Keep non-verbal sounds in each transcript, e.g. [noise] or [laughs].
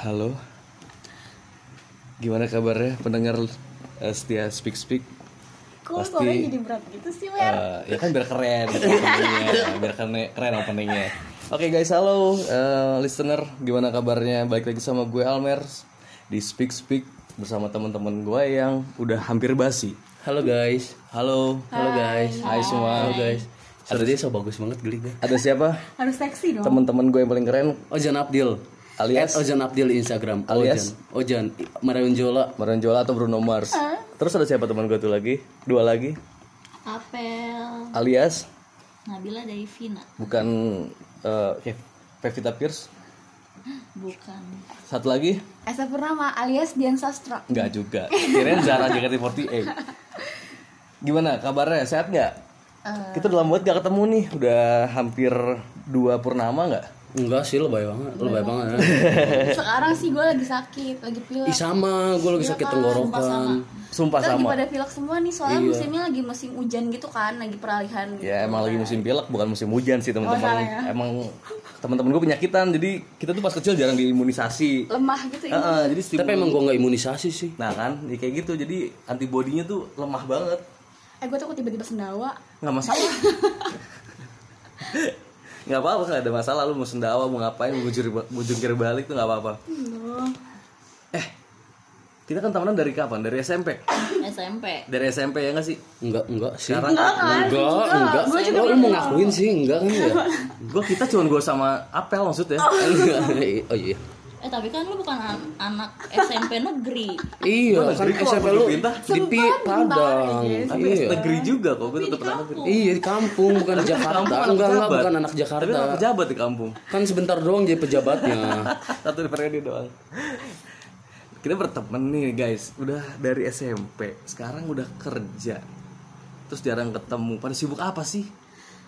Halo. Gimana kabarnya pendengar eh, setia Speak Speak? Kok Pasti- jadi berat gitu sih, Mer? Eh, ya kan biar keren biar keren, keren openingnya. Oke guys, halo eh, listener, gimana kabarnya? Balik lagi sama gue Almer di Speak Speak bersama teman-teman gue yang udah hampir basi. Halo guys. Halo, Halo guys. hai semua. Halo guys. Suara dia so bagus banget geli gue. Ada siapa? Harus seksi dong. Teman-teman gue yang paling keren Ojan Abdil. Alias? At Ojan Abdil di Instagram. Alias? Ojan. Ojan. Marionjola. Maranjola atau Bruno Mars. Terus ada siapa teman gue tuh lagi? Dua lagi. Apel Alias Nabila dari Vina bukan eh, Kev- Pevita Pierce. bukan Satu lagi? Esa Purnama alias Dian Sastra. Enggak juga. Kirain Zara JKT48. [laughs] Gimana kabarnya? Sehat nggak? Kita udah lama banget gak ketemu nih. Udah hampir dua purnama nggak? Enggak sih lebay banget. Lebay banget ya. [laughs] Sekarang sih gue lagi sakit, lagi pilek. Ih sama, gue lagi sakit tenggorokan. Sumpah Kita lagi sama. pada pilek semua nih, soalnya musimnya lagi musim hujan gitu kan, lagi peralihan gitu. Ya emang lagi musim pilek bukan musim hujan sih teman-teman. Oh, salah ya. Emang teman-teman gue penyakitan jadi kita tuh pas kecil jarang diimunisasi. Lemah gitu ini. Heeh, jadi Tapi emang gue nggak imunisasi sih. Nah kan, ya kayak gitu. Jadi antibodinya tuh lemah banget. Eh gue takut tiba-tiba sendawa. nggak masalah. [laughs] Nggak apa-apa nggak ada masalah. Lu mau sendawa mau ngapain? Mau bujur mau jungkir balik tuh nggak apa-apa. Eh kita kan temenan dari kapan? Dari SMP SMP dari SMP ya nggak sih? Enggak, enggak sih. sekarang? Enggak, enggak. Oh, lu mau ngakuin sih, enggak kan ya? gue kita cuma gue sama Apel maksudnya. Enggak. [laughs] Oh iya. Eh tapi kan lu bukan an- anak SMP negeri Iya, kan SMP lu pindah. di Padang. tapi Iya. negeri juga kok gue tetap anak negeri Iya di kampung bukan di Tapi kan Jakarta. kampung anak Enggak enggak bukan anak tapi Jakarta. anak pejabat di kampung Kan sebentar doang jadi pejabatnya. [laughs] satu periode doang kita berteman nih guys udah dari SMP sekarang udah kerja terus jarang ketemu pada sibuk apa sih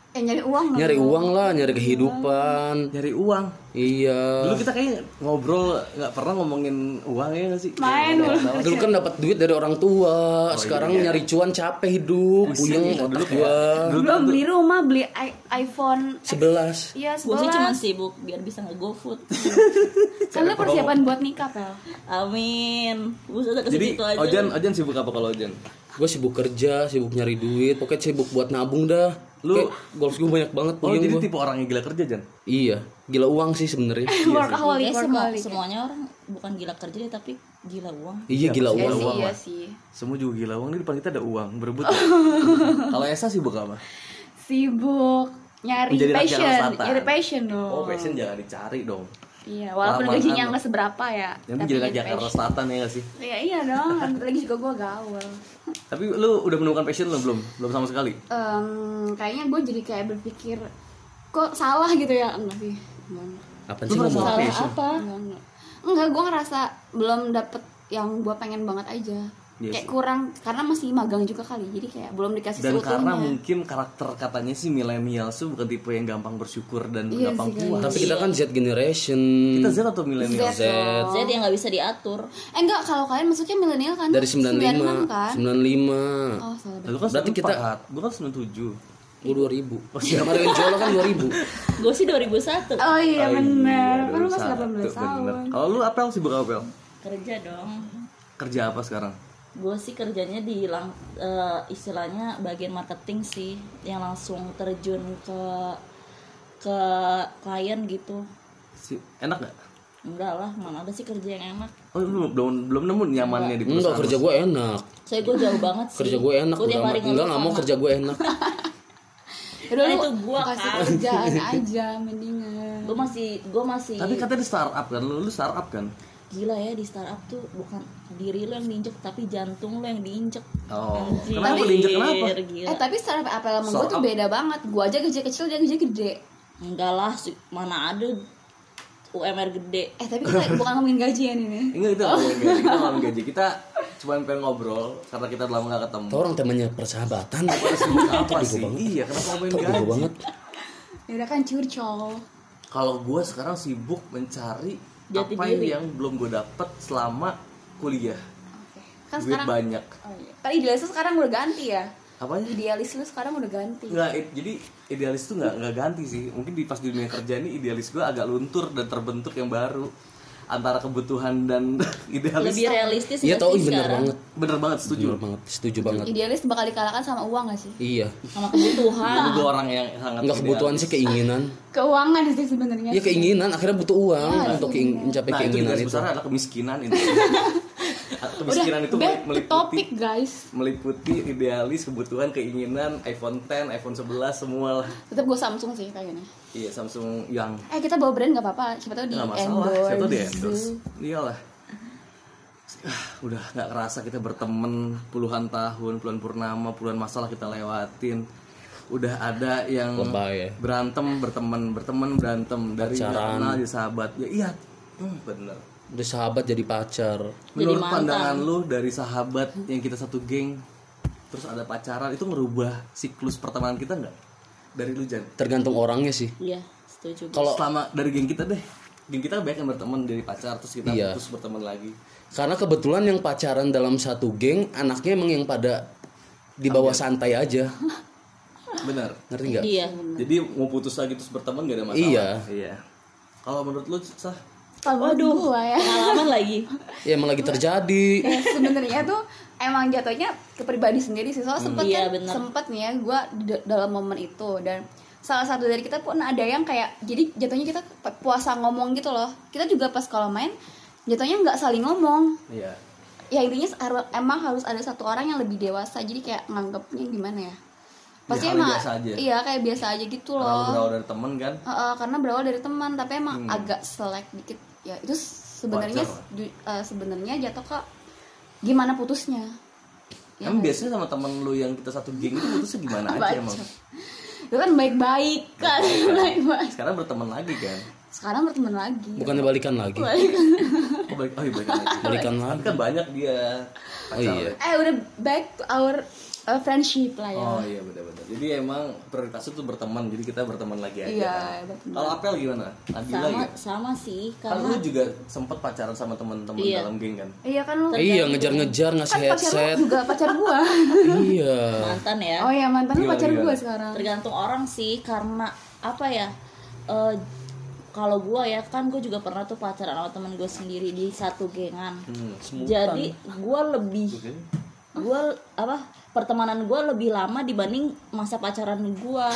Eh nyari uang dong. nyari uang lah, nyari kehidupan. nyari uang Iya. dulu kita kayak ngobrol nggak pernah ngomongin uang ya nggak sih Main dulu. Dulu kan dapat duit dari orang tua, sekarang nyari cuan capek hidup, puyeng dulu otak gua. dulu Belum beli rumah, beli i- iPhone. 11. Iya, gue sih cuma 11. sibuk biar bisa nge food [laughs] Kan lu persiapan buat nikah, Pel. amin sudah jadi aja Ojan Ojan sibuk apa kalau Ojan Gue sibuk kerja, sibuk nyari duit, pokoknya sibuk buat nabung dah. Lu- Kayak goals gue banyak banget oh jadi gua. tipe orang yang gila kerja Jan Iya, gila uang sih sebenarnya. [laughs] Workaholic, Iya, semua, workaholic. semuanya orang bukan gila kerja deh, tapi gila uang Iya, gila Iya uang. sih, uang iya lah. sih. semua juga gila uang di depan kita ada uang berebut [laughs] kalau Esa sibuk apa Sibuk nyari Menjadi passion, nyari passion dong. oh passion jangan dicari dong Iya, walaupun Lamaran gajinya lo. nggak seberapa ya. yang tapi jadi nyari Jakarta. Selatan ya nggak sih Iya, iya dong. Lagi juga gue gaul. tapi lu udah menemukan passion lu belum belum sama sekali Em, kayaknya gue jadi kayak berpikir kok salah gitu ya enggak sih. Apa sih ngomong? salah passion. apa enggak enggak, enggak gue ngerasa belum dapet yang gue pengen banget aja Iya kayak sih. kurang karena masih magang juga kali jadi kayak belum dikasih dan seutuhnya karena mungkin karakter katanya sih milenial tuh bukan tipe yang gampang bersyukur dan Iya gampang sih, puas Tapi kita kan Z generation. kita Z atau milenial Z Z. yang nggak bisa diatur eh enggak kalau kalian masuknya milenial kan Dari 95, 96 kan 95. oh salah Lalu kan Berarti kita- 94, gua kan 97 Gue 2000. Oh, siapa Mario Jola kan 2000. [laughs] gue sih 2001 oh iya Oh benar iya, kan lu masih 21, 18 bener. tahun Kalau lu apel sibuk apa apel? kerja dong Kerja apa sekarang? Gue sih kerjanya di lang eh, istilahnya bagian marketing sih yang langsung terjun ke ke klien gitu Si, enak gak? enggak lah mana ada sih kerja yang enak Oh lu belum belum nemu nyamannya di Enggak perusahaan. kerja gue enak. saya gue jauh banget sih Kerja gue enak. gue amat. Enggak nggak mau kerja gue enak. [laughs] Udah Nah, itu gua kasih kan. kerjaan aja mendingan gue masih gue masih Tapi katanya di startup kan, lu, lu startup kan? Gila ya di startup tuh bukan diri lo yang diinjek tapi jantung lo yang diinjek Oh, Anjir, kenapa diinjek kenapa? gila. eh tapi startup apel sama gue tuh beda banget gue aja gaji kecil dia gaji gede enggak lah mana ada UMR gede eh tapi kita [laughs] bukan ngomongin gaji ya ini Enggak itu ngomongin gaji, kita [laughs] ngomongin gaji. Kita cuma pengen ngobrol karena kita udah lama gak ketemu. Orang temanya persahabatan. apa sih? Iya, kenapa ngomongin gaji? banget. ya udah kan curcol Kalau gue sekarang sibuk mencari Jati apa diri. yang belum gue dapet selama kuliah. Oke. kan Duit sekarang banyak. oh, iya. kan idealisnya sekarang udah ganti ya Apanya? idealis lu sekarang udah ganti Nggak, jadi idealis tuh nggak nggak ganti sih. Mungkin di pas di dunia kerja ini idealis gue agak luntur dan terbentuk yang baru antara kebutuhan dan [laughs] idealis. lebih realistis Iya nggak tau bener sekarang? banget. Bener banget setuju. Bener banget, setuju banget. idealis bakal dikalahkan sama uang gak sih Iya. sama kebutuhan Gue juga orang yang sangat Enggak kebutuhan idealis. sih keinginan. keuangan sih sebenarnya Iya keinginan, akhirnya butuh uang untuk keing- mencapai Nah itu keinginan garis itu. besar adalah kemiskinan itu. [laughs] [laughs] kemiskinan itu back to meliputi topic guys meliputi idealis, kebutuhan, keinginan, iPhone 10, iPhone 11 semua lah. tetap gue Samsung sih kayaknya Iya Samsung yang eh kita bawa brand gak apa-apa siapa tahu di nggak masalah, siapa tuh di endorse. endorse Iyalah. Ah, udah nggak kerasa kita berteman puluhan tahun, puluhan purnama, puluhan masalah kita lewatin. Udah ada yang Lebay ya. berantem, berteman, berteman, berantem dari nggak kenal jadi sahabat. Ya iya, hmm, bener. Udah sahabat jadi pacar. Menurut mantan. pandangan lu dari sahabat yang kita satu geng, terus ada pacaran itu ngerubah siklus pertemanan kita nggak? Dari lu Jan? Tergantung orangnya sih. iya setuju Kalau Selama dari geng kita deh, geng kita banyak yang berteman dari pacar terus kita Iya. putus berteman lagi. karena kebetulan yang pacaran dalam satu geng, anaknya emang yang pada di bawah santai aja. Benar. Ngerti nggak? iya Jadi mau putus lagi terus berteman gak ada masalah. Iya. Iya. Kalau menurut lu sah? Kalau menurut gue ya pengalaman lagi [laughs] Ya emang lagi terjadi. ya sebenarnya tuh emang jatuhnya ke pribadi sendiri sih soalnya sempet Iya, kan bener. sempet nih ya gue dalam momen itu dan salah satu dari kita pun ada yang kayak jadi jatuhnya kita pu- puasa ngomong gitu loh kita juga pas kalau main jatuhnya nggak saling ngomong Iya. ya intinya emang harus ada satu orang yang lebih dewasa jadi kayak nganggapnya gimana ya pasti hal emang biasa aja. iya kayak biasa aja gitu Karena loh berawal dari temen kan. Heeh, karena berawal dari teman tapi emang Hmm. agak selek dikit ya itu sebenarnya eh, sebenarnya jatuh ke gimana putusnya Ya Emang nggak biasanya sama temen lu yang kita satu geng itu putusnya gimana aja emang? itu kan baik-baik kan baik-baik Sekarang berteman lagi kan? sekarang berteman lagi Bukannya balikan lagi. Baik. Oh baik, oh iya balikan lagi. Balikan lagi. kan banyak dia pacarnya. iya. eh udah back to our uh, friendship lah ya Oh iya benar-benar. Jadi emang prioritas itu berteman. Jadi kita berteman lagi aja. Iya, berteman. Kalau Apel gimana? Nabila sama gitu? sama sih Kan karena lu juga sempet pacaran sama teman-teman Iya. dalam geng kan? iya kan lu Iya ngejar-ngejar ngasih kan pacar lu headset. juga pacar gua [laughs] Iya. mantan ya oh iya mantan lu Gimana, pacar gimana? gua sekarang tergantung orang sih karena apa ya eh, kalau gua ya kan gue juga pernah tuh pacaran sama temen gue sendiri di satu gengan jadi gua lebih gua apa pertemanan gua lebih lama dibanding masa pacaran gua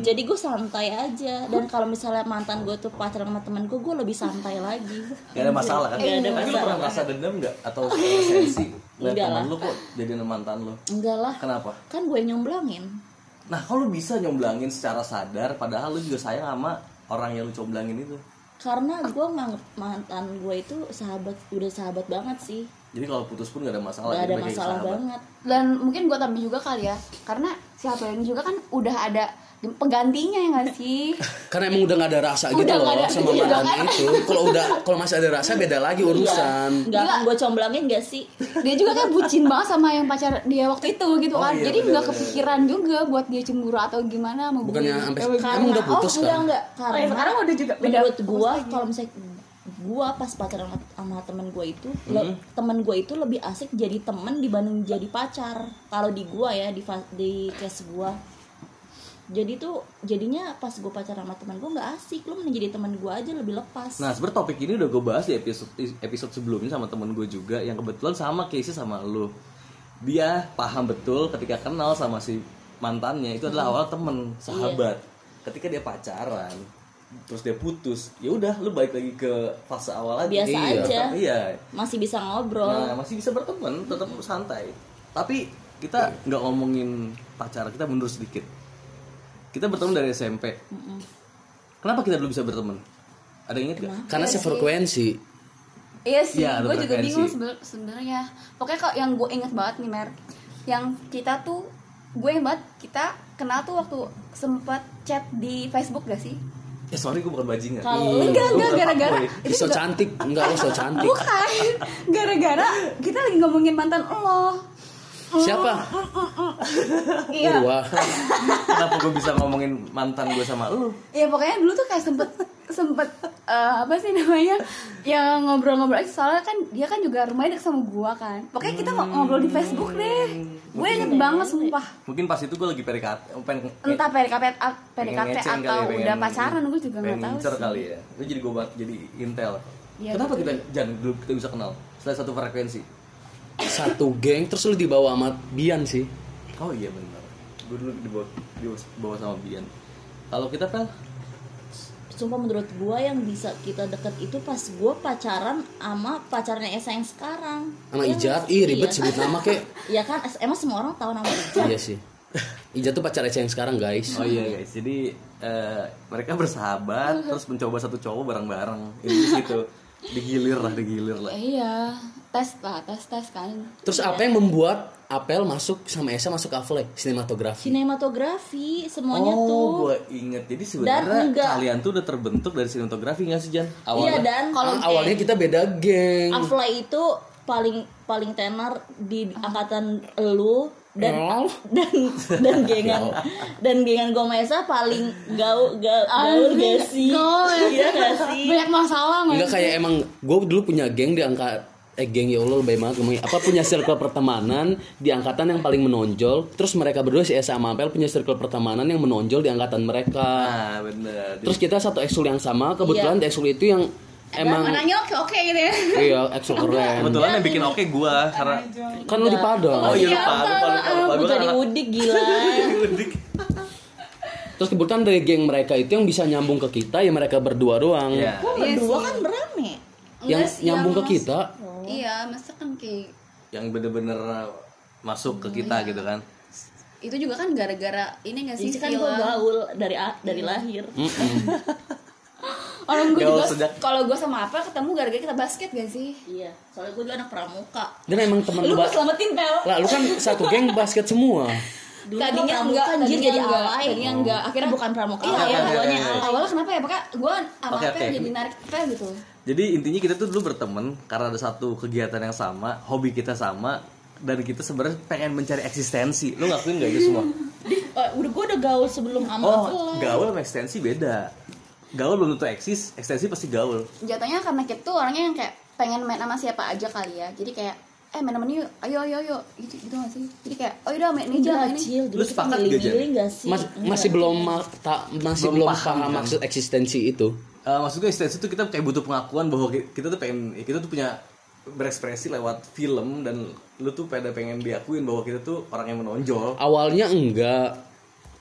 jadi gue santai aja dan kalau misalnya mantan gue tuh pacaran sama temen gue gue lebih santai lagi Gak ada masalah kan? Gak ada Tapi lu masalah. pernah merasa dendam gak? Atau sensi? Lihat teman lu kok jadi mantan lu? enggak lah Kenapa? kan gue nyomblangin Nah kalau bisa nyomblangin secara sadar Padahal lu juga sayang sama orang yang lu comblangin itu karena gue mantan gue itu sahabat udah sahabat banget sih Jadi kalau putus pun gak ada masalah gak ada jadi baik kayak masalah banget dan mungkin gua tambah juga kali ya karena siapa yang juga kan udah ada penggantinya ya nggak sih [laughs] Karena emang udah gak ada rasa gitu Udah nggak loh ada- sama iya, mantan kan? itu. Kalau udah kalau masih ada rasa beda lagi urusan. nggak akan gue comblangin gak sih dia juga kayak bucin banget sama yang pacar dia waktu itu gitu Oh kan iya, jadi nggak bener-bener. kepikiran juga buat dia cemburu atau gimana gue. Bukannya sampai emang karena udah putus oh, enggak kan? enggak Oh, karena ya, sekarang udah juga beda menurut lagi. kalau misalnya gua pas pacaran sama, sama temen gua itu Hmm. le- temen gua itu lebih asik jadi temen dibanding jadi pacar. Kalau di gua ya di di case gua. Jadi tuh jadinya pas gua pacaran sama temen gua nggak asik. Lu mending jadi temen gua aja lebih lepas. Nah sebenernya topik ini udah gue bahas di episode episode sebelumnya sama temen gue juga Yang kebetulan sama case sama lu. Dia paham betul ketika kenal sama si mantannya. Itu adalah awal temen, sahabat. Ketika dia pacaran Terus dia putus ya udah lu balik lagi ke fase awal lagi Biasa Iya. aja. Iya masih bisa ngobrol Nah, masih bisa berteman, tetap santai. Tapi kita nggak ngomongin pacaran, kita mundur sedikit. Kita berteman dari SMP. Kenapa kita belum bisa berteman? Ada yang inget gak? Karena sefrekuensi. iya sih Iya, ada gue juga bingung sebe- sebenarnya pokoknya kok yang gue inget banget nih mer yang kita tuh gue inget banget kita kenal tuh waktu sempet chat di Facebook gak sih Ya sorry gue bukan bajingan. Kalau Iya, enggak enggak gara-gara. Ih, so cantik, enggak lo so cantik. bukan gara-gara kita lagi ngomongin mantan lo Siapa? Iya. Wah. Kenapa gue bisa ngomongin mantan gue sama lu? Ya pokoknya dulu tuh kayak sempet sempet eh, apa sih namanya yang ngobrol-ngobrol aja soalnya kan dia kan juga rumahnya deket sama gua kan pokoknya kita ngo- ngobrol di Facebook deh gue inget banget sumpah Mungkin pas itu gue lagi PDKT, pengen entah PDKT a- pengen PDKT ngeceng kali atau ya, udah pacaran gue juga nggak tahu sih kali ya. Itu jadi gue jadi intel. Iya, Kenapa kita jangan dulu kita bisa kenal? Setelah satu frekuensi. Satu geng terus lu dibawa sama Bian sih. Oh iya benar. Gue dulu dibawa, dibawa sama Bian. Kalau kita pel, sumpah menurut gua yang bisa kita deket itu pas gua pacaran sama pacarnya Esa yang sekarang Sama Iya Ijat, ih sih? ribet Iya. sebut nama kek. [laughs] ya kan emang semua orang tahu nama Ijat Iya sih. Ijat tuh pacar Ece yang sekarang guys. oh iya guys. Jadi eh, mereka bersahabat terus mencoba satu cowok bareng-bareng. Ini gitu. Digilir lah, digilir lah. Eh, iya tes lah tes tes kan Terus apa yang membuat Apel masuk sama Esa masuk Afle sinematografi? sinematografi semuanya tuh Oh, gue inget. Jadi sebenarnya kalian tuh udah terbentuk dari sinematografi nggak sih Jan? iya Awalnya. dan Ah, awalnya kita beda geng. Afla itu paling paling tenar di angkatan lu dan Oh. [laughs] dan dan gengan dan gengan Gomesa paling gaul gaul, gaul gak sih? [laughs] iya gak sih? Banyak masalah nggak Enggak kayak emang gue dulu punya geng di angka eh geng ya Allah lebih banget ngomongin apa punya circle pertemanan di angkatan yang paling menonjol terus mereka berdua si Esa sama Apel punya circle pertemanan yang menonjol di angkatan mereka. Nah, bener. terus kita satu ekskul yang sama kebetulan di ekskul itu yang emang anaknya oke oke gitu ya. Iya ekskul keren. Kebetulan yang bikin oke gue karena kan lu di Padang. Oh iya lupa, lupa, lupa, lupa. Gua kan jadi anak- udik gila. [laughs] Udik. terus kebetulan dari geng mereka itu yang bisa nyambung ke kita ya mereka berdua doang. Iya. Wah, berdua kan berame yang nyambung ke kita? Iya masa kan kayak Yang bener-bener masuk ke kita gitu kan. itu juga kan gara-gara ini gak sih kan gue gaul dari dari lahir [laughs] orang gue juga sejak- kalau gue sama apa ketemu gara-gara kita basket gak sih? Iya soalnya gue dulu anak pramuka. Dan emang teman lu ba- selamatin pel. Lah lu kan satu geng basket semua. Dulu tadinya enggak anjir jadi enggak. alay tadinya enggak. Akhirnya bukan pramuka iya iya oke. alay awalnya kenapa ya? Pokoknya gue sama apa oke. jadi narik pel gitu. Jadi intinya kita tuh dulu berteman karena ada satu kegiatan yang sama, hobi kita sama, dan kita sebenarnya pengen mencari eksistensi. Lu ngakuin gak itu semua? [laughs] Eh, udah gue udah gaul sebelum sama Oh, gaul sama ekstensi beda. Gaul belum tentu eksis, ekstensi pasti gaul. jatuhnya karena kita tuh orangnya yang kayak pengen main sama siapa aja kali ya. Jadi kayak eh main sama yuk ayo ayo ayo. Gitu gitu gak sih? Jadi kayak oh udah main ini aja ini kecil dulu Lu sepakat gak, sih? Mas- masih belum ma- ta- masih Belum belum, paham, paham, kan? maksud eksistensi itu. Eh, maksud gue ekstensi tuh kita kayak butuh pengakuan bahwa ki- kita tuh pengen, kita tuh punya berekspresi lewat film dan lu tuh pada pengen diakuin bahwa kita tuh orang yang menonjol. Awalnya enggak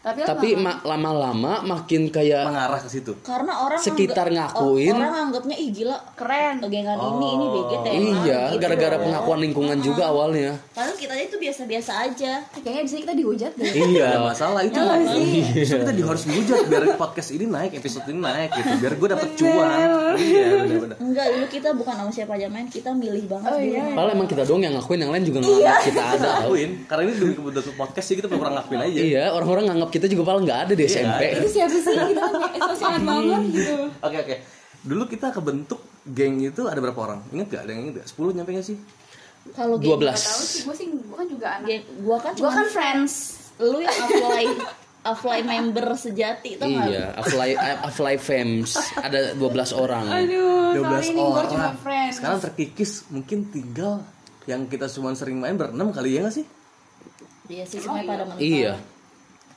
tapi, tapi ma- lama-lama makin kayak mengarah ke situ. Karena orang Sekitar anggap- ngakuin. Orang anggapnya ih gila keren gengan ini ini BGT iya gara-gara pengakuan lingkungan juga awalnya Padahal kita itu biasa-biasa aja kayaknya di sini kita dihujat deh iya Gak masalah itu. Justru kita di harus dihujat biar podcast ini naik, episode ini naik gitu. Biar gue dapet cuan. Iya, bener-bener. Enggak, dulu kita bukan sama siapa aja main Kita milih banget dulu padahal emang kita doang yang ngakuin yang lain juga nganggap kita ada. Ngakuin, karena ini demi kebutuhan podcast sih kita kurang ngakuin aja. iya orang-orang nganggap kita juga paling nggak ada di SMP itu siapa sih kita kan kayak so sangat banget gitu Oke oke. Dulu kita kebentuk geng itu ada berapa orang? Ingat gak? Ada yang ingat gak? 10 nyampe gak sih? Kalau Gak belas tahu sih gue sih gue kan juga anak geng- Gua kan gue kan friends Lu yang apply [laughs] Apply member sejati nggak? iya Afly Afly Fems ada 12 orang aduh 12 sorry nih gue orang. cuma friends Sekarang terkikis mungkin tinggal yang kita cuma sering main berenam kali ya gak sih? Iya sih semuanya pada mental iya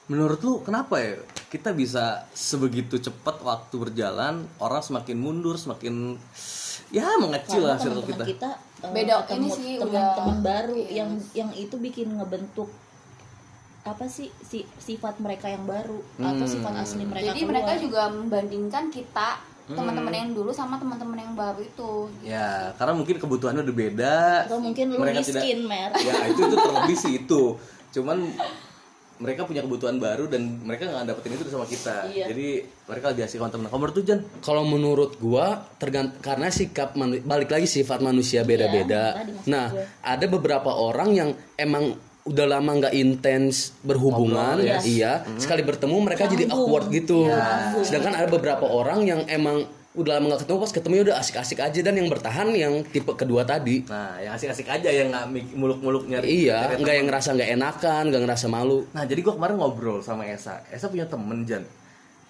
Menurut lu kenapa ya kita bisa sebegitu cepat waktu berjalan orang semakin mundur semakin ya mengecil lah circle kita. kita eh, Beda, ketemu ini sih teman-teman udah- baru iya. yang yang itu bikin ngebentuk apa sih si, sifat mereka yang baru atau sifat asli mereka jadi keluar. mereka juga membandingkan kita teman-teman yang dulu sama teman-teman yang baru itu Ya, karena mungkin kebutuhannya udah beda. atau mungkin lu Mereka miskin mer Ya, itu itu terlebih sih itu. Cuman mereka punya kebutuhan baru dan mereka nggak dapetin itu sama kita. Iya. Jadi mereka lebih asik sama temen. Kamu menurut tuh Jan? kalau menurut gua tergant karena sikap balik lagi sifat manusia beda-beda. Iya, tadi maksud nah, gue. ada beberapa orang yang emang udah lama nggak intens berhubungan, Ngobrol, iya. Sekali bertemu mereka jadi awkward gitu. Sedangkan ada beberapa orang yang emang udah lama gak ketemu pas ketemu udah asik-asik aja dan yang bertahan yang tipe kedua tadi. Nah, yang asik-asik aja yang nggak muluk-muluk nyari. iya nggak yang ngerasa nggak enakan nggak ngerasa malu. Nah jadi gua kemarin ngobrol sama Esa. Esa punya temen Jan.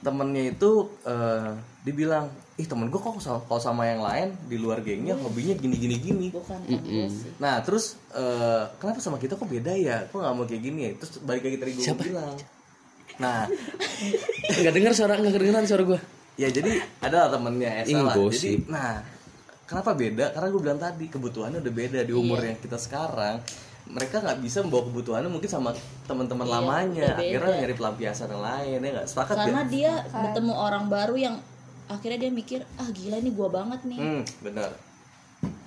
Temennya itu eh, dibilang Ih temen gue kok sama, kalau sama yang lain di luar gengnya hobinya gini-gini gini bukan kan gue sih. Nah terus eh, kenapa sama kita kok beda ya? Kok nggak mau kayak gini ya? Terus balik lagi tadi gue bilang. Nah [laughs] nggak dengar suara nggak kedengeran suara gue ya jadi ada lah temennya Esa Ih, lah. Jadi nah kenapa beda? Karena gue bilang tadi kebutuhannya udah beda di umur Iya. yang kita sekarang mereka nggak bisa membawa kebutuhannya mungkin sama teman-teman Iya, lamanya akhirnya nyari pelampiasan yang lain ya nggak sepakat karena ya? dia bertemu orang baru yang akhirnya dia mikir ah gila ini gua banget nih Hmm, benar.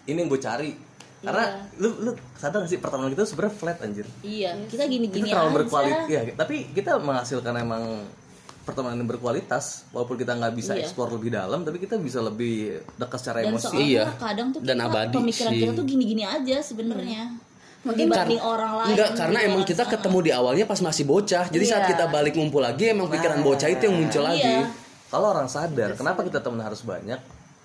Ini yang gue cari. Karena Iya. lu lu sadar gak sih pertemanan kita sebenarnya flat anjir. iya kita gini-gini Kita terlalu berkualitas. Ya, tapi kita menghasilkan emang pertemanan yang berkualitas walaupun kita nggak bisa Iya. explore lebih dalam tapi kita bisa lebih dekat secara dan emosi. Iya. kadang tuh Dan kita, abadi pemikiran sih. kita tuh gini-gini aja sebenarnya Mungkin dibanding orang lain Enggak, karena emang kita sana. ketemu di awalnya pas masih bocah. Jadi saat Iya. kita balik ngumpul lagi emang pikiran bocah itu yang muncul Iya. lagi. Kalau orang sadar, kenapa kita temen harus banyak?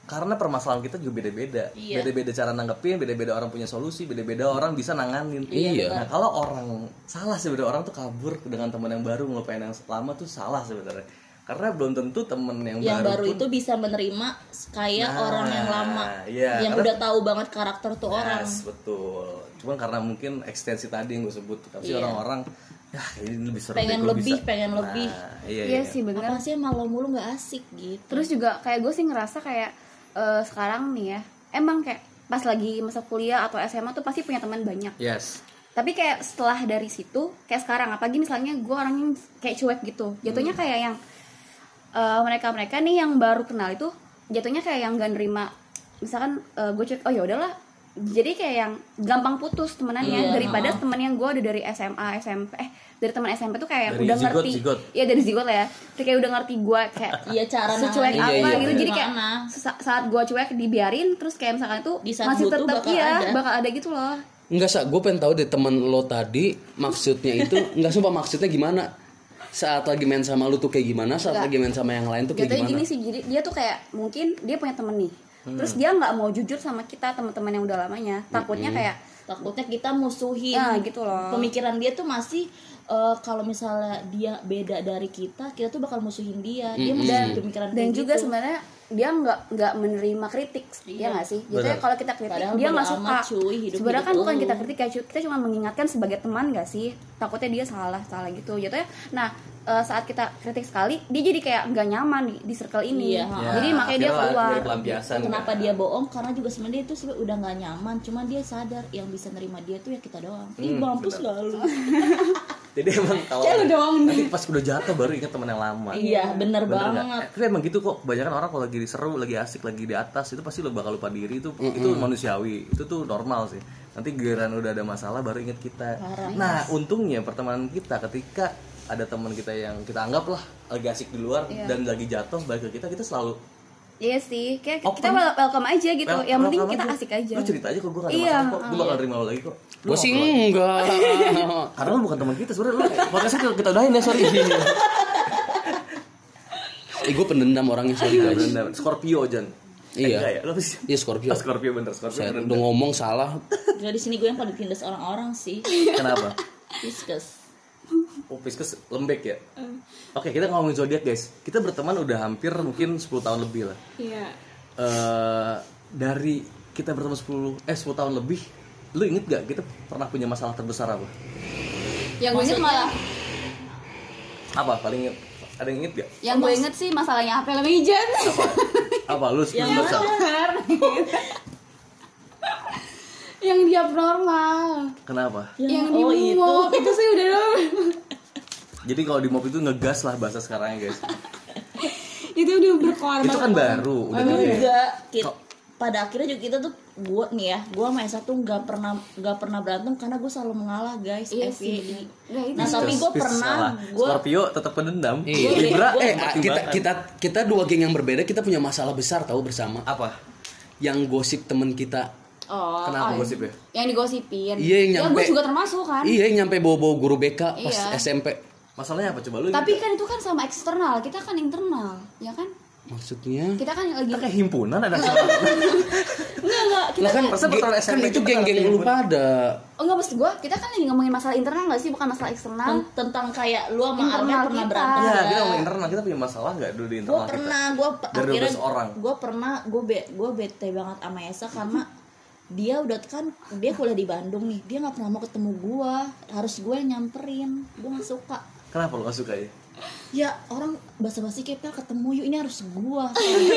Karena permasalahan kita juga beda-beda. Iya. Beda-beda cara nanggepin, beda-beda orang punya solusi, beda-beda orang bisa nanganin. Iya. Nah, kalau orang salah sebenarnya orang tuh kabur dengan teman yang baru ngelupain yang lama tuh salah sebenarnya. Karena belum tentu temen yang, yang baru pun itu bisa menerima kayak Nah, orang yang lama iya, yang karena- udah tahu banget karakter tuh orang Yes, betul. Cuman karena mungkin ekstensi tadi yang gue sebut, tapi Iya. orang-orang ya ini lebih seru. Pengen deh lebih, bisa. pengen Nah, lebih. Iya, Iya iya. sih bener apa sih malu mulu nggak asik gitu Terus juga kayak gue sih ngerasa kayak eh, sekarang nih ya Emang kayak pas lagi masa kuliah atau SMA tuh pasti punya teman banyak. Yes. Tapi kayak setelah dari situ Kayak sekarang apalagi misalnya gue orang yang kayak cuek gitu. Jatuhnya kayak yang eh, mereka-mereka nih yang baru kenal itu Jatuhnya kayak yang gak nerima. Misalkan gue cuek, oh ya udahlah. Jadi kayak yang gampang putus temenannya Iya, daripada temen yang gue udah dari SMA SMP eh dari teman SMP tuh kayak Dari udah zigot, ngerti zigot. Iya dari zigot lah ya Terus kayak udah ngerti gue kayak [laughs] Iya, cara secuek nanganin apa Iya, iya, gitu iya. jadi kayak saat gue cuek dibiarin terus kayak misalkan itu Di saat masih tetap bakal iya ada. bakal ada gitu loh Enggak, Sa, gue pengen tahu deh temen lo tadi maksudnya itu [laughs] enggak sumpah maksudnya gimana? Saat lagi main sama lu tuh kayak gimana? Saat Enggak. lagi main sama yang lain tuh kayak jatuhnya gimana? gini sih jadi dia tuh kayak mungkin dia punya temen nih Hmm. terus dia nggak mau jujur sama kita teman-teman yang udah lamanya takutnya kayak takutnya kita musuhin ya gitu loh pemikiran dia tuh masih eh, kalau misalnya dia beda dari kita kita tuh bakal musuhin dia. Dia dan punya pemikiran dan kayak juga gitu. sebenarnya dia nggak nggak menerima kritik ya nggak sih? Jadi Benar. kalau kita kritik Padahal dia nggak suka. amat, cuy, hidup sebenarnya kan bukan kita kritik ya kita cuma mengingatkan sebagai teman nggak sih? Takutnya dia salah salah gitu jatuhnya nah eh, saat kita kritik sekali dia jadi kayak nggak nyaman di, di circle ini. Iya, Ya, jadi makanya dia keluar. kenapa kan. dia bohong? Karena juga sebenarnya itu sebenarnya udah nggak nyaman. Cuman dia sadar yang bisa nerima dia tuh ya kita doang. Ih Hmm, mampus benar. lalu [laughs] Jadi emang kalau nanti pas udah jatuh baru ingat teman yang lama. iya bener, Bener banget Eh, Tapi emang gitu kok. Kebanyakan orang kalau lagi seru, lagi asik, lagi di atas itu pasti lo bakal lupa diri itu itu manusiawi. Itu tuh normal sih. Nanti giliran udah ada masalah baru inget kita. Nah, untungnya pertemanan kita ketika ada teman kita yang kita anggap lah lagi asik di luar Iya. dan lagi jatuh balik ke kita kita selalu Iya sih, kayak Open. kita wel- welcome aja gitu. "Wel- yang penting welcome kita aja. asik aja. Lu cerita aja kok gue gak ada Iya, masalah kok. Gue bakal terima lo lagi kok. Lu Gue sih enggak. Karena lu bukan teman kita sebenarnya lu makanya kita, kita udahin ya sorry. [laughs] eh, gue pendendam orangnya sorry Iya, guys. bener. Scorpio Jan. Eh, Iya. enggak ya? Iya Scorpio. Oh, Scorpio bener, Scorpio Saya bener. udah ngomong salah. Gak di sini gue yang paling tindas orang-orang sih Kenapa? Pisces Oh, Pisces lembek ya? Oke, kita ngomongin zodiak guys. Kita berteman udah hampir mungkin 10 tahun lebih lah. Iya. Eh dari kita berteman 10 eh 10 tahun lebih, lu inget gak kita pernah punya masalah terbesar apa? Yang gue inget malah, Apa? Paling inget, ada yang inget gak? yang gue inget sih masalahnya apa lebih Jan. Apa? apa? Lu sebelum besar? yang dia abnormal. Kenapa? yang di oh itu itu sih udah Jadi kalau di mob itu ngegas lah bahasa sekarangnya guys. [laughs] itu udah berkorban. itu kan baru, udah gede. enggak Kit- pada akhirnya juga kita tuh gue nih ya gue sama Esa tuh nggak pernah nggak pernah berantem karena gue selalu mengalah guys Iya FYI. sih. Nah, itu nah tapi gue pernah gue Scorpio tetap pendendam. Iya. Libra Gua- Eh, kita kita kita dua geng yang berbeda kita punya masalah besar tahu bersama. apa? Yang gosip temen kita. Oh, Kenapa oh, gosip ya? Yang digosipin. Iya, yang Ya nyampe. gue juga termasuk kan. Iya, yang nyampe bawa-bawa guru BK pas Iya. SMP. Masalahnya apa? Coba lu? Tapi kan itu kan sama eksternal, kita kan internal, ya kan? maksudnya? Kita kan lagi kayak himpunan ada salah. [laughs] Enggak enggak kita lah kan, Masa pertama kan SMP itu geng-geng lu pada. Oh enggak maksud gue kita kan lagi ngomongin masalah internal nggak sih? Bukan masalah eksternal. Ten- tentang kayak lu sama Armel pernah berantem ya kita ngomongin internal kita punya masalah nggak dulu di gue internal kita? pernah gue Dari akhirnya 12 orang. gue pernah gue be gue bete banget sama Esa karena dia udah kan dia kuliah di Bandung nih dia nggak pernah mau ketemu gue harus gue yang nyamperin gue nggak suka kenapa lo gak suka ya? Ya orang basa-basi kepel ketemu yuk ini harus gue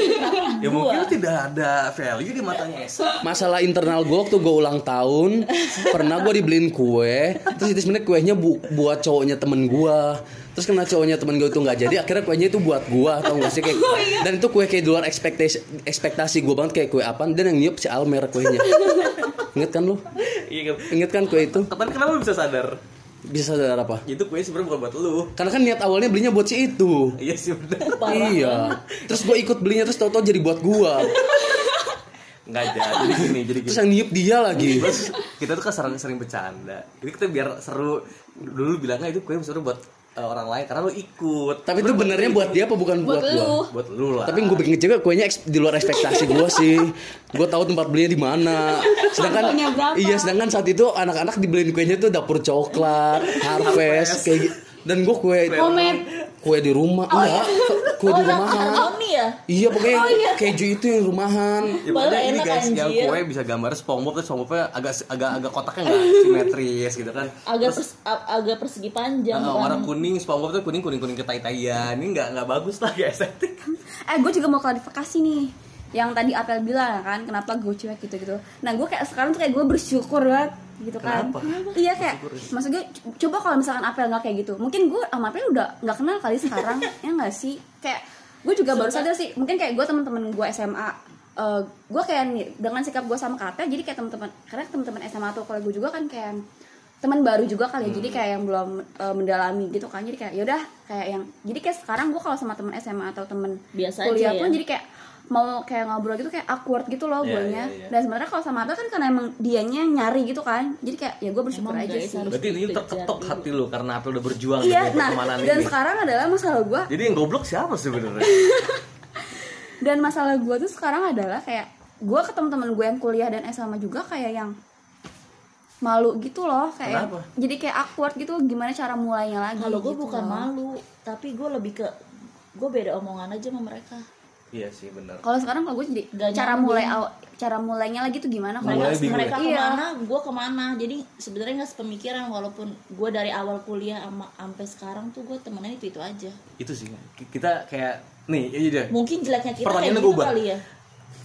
[laughs] ya mungkin tidak ada value di matanya. Esa masalah internal gue waktu gue ulang tahun pernah gue dibeliin kue terus itu sebenarnya kuenya bu- buat cowoknya temen gue terus karena cowoknya temen gue itu nggak jadi akhirnya kuenya itu buat gue tau gak sih? Kayak dan itu kue kayak di luar ekspektasi ekspektasi gue banget kayak kue apa dan yang niup si Almer kuenya. Inget kan lu? Iya kan inget kan kue itu? Tapi kenapa lo bisa sadar bisa sadar apa? Itu kue sebenarnya bukan buat lu. Karena kan niat awalnya belinya buat si itu. Iya sih bener. Iya. Terus gue ikut belinya terus tau-tau jadi buat gue nggak jadi jadi gini jadi gini. Terus yang niup dia lagi. Terus kita tuh kan sering sering bercanda. Jadi kita biar seru. Dulu bilangnya itu kue sebenarnya buat eh, orang lain karena lo ikut tapi itu benernya buat dia apa bukan buat, buat lu buat lu lah Tapi gue bikin kecewa kuenya di luar ekspektasi gue sih. Gue tahu tempat belinya di mana. Sedangkan iya, sedangkan saat itu anak-anak dibeliin kuenya tuh dapur coklat, [laughs] harvest kayak gitu. Dan gue kue Homemade. kue di rumah, enggak, [laughs] kue di rumahan. ya Iya pokoknya keju itu yang rumahan. Ya, pokoknya ini enak, guys, yang kue bisa gambar SpongeBob terus SpongeBobnya agak agak agak kotaknya nggak [laughs] simetris gitu kan. agak pers- a- agak persegi panjang kan. warna kuning SpongeBob tuh kuning kuning kuning ketai-taian. Ini nggak nggak bagus lah ya [laughs] estetik. eh gue juga mau klarifikasi nih yang tadi Apel bilang kan kenapa gue cuek gitu gitu nah gue kayak sekarang tuh kayak gue bersyukur banget gitu kan. Kenapa? iya kayak maksudnya co- coba kalau misalkan Apel nggak kayak gitu mungkin gue sama Apel udah nggak kenal kali sekarang [laughs] ya nggak sih? Kayak gue juga baru sadar sih mungkin kayak gue teman-teman gue SMA eh, gue kayak nih dengan sikap gue sama Kata jadi kayak teman-teman karena teman-teman SMA atau kalau gue juga kan kayak teman baru juga kali ya jadi kayak yang belum eh, mendalami gitu kan jadi kayak yaudah kayak yang jadi kayak sekarang gue kalau sama teman SMA atau teman Biasa kuliah aja pun ya? jadi kayak mau kayak ngobrol gitu kayak awkward gitu loh Iya, guanya iya, iya. dan sebenarnya kalau sama Abel kan karena emang dianya nyari gitu kan jadi kayak ya gue bersyukur Emang aja sih Berarti ini terketok hati lu karena Apel udah berjuang iya di nah dan ini. sekarang adalah masalah gue Jadi yang goblok siapa sebenarnya? [laughs] dan masalah gue tuh sekarang adalah kayak gue ketemu teman gue yang kuliah dan SMA juga kayak yang malu gitu loh kayak Kenapa? jadi kayak awkward gitu gimana cara mulainya lagi kalau gue gitu bukan loh. malu tapi gue lebih ke gue beda omongan aja sama mereka iya sih benar. kalau sekarang kalau gue jadi cara mulai jadi- aw- cara mulainya lagi tuh gimana kalau Mulai mereka bingung mereka ya? ke mana gue ke mana jadi sebenarnya nggak sepemikiran walaupun gue dari awal kuliah sama sampai sekarang tuh gue temennya itu itu aja Itu sih. Kita kayak nih, iya deh. mungkin jeleknya kita kayak Pertanyaannya gitu kali ya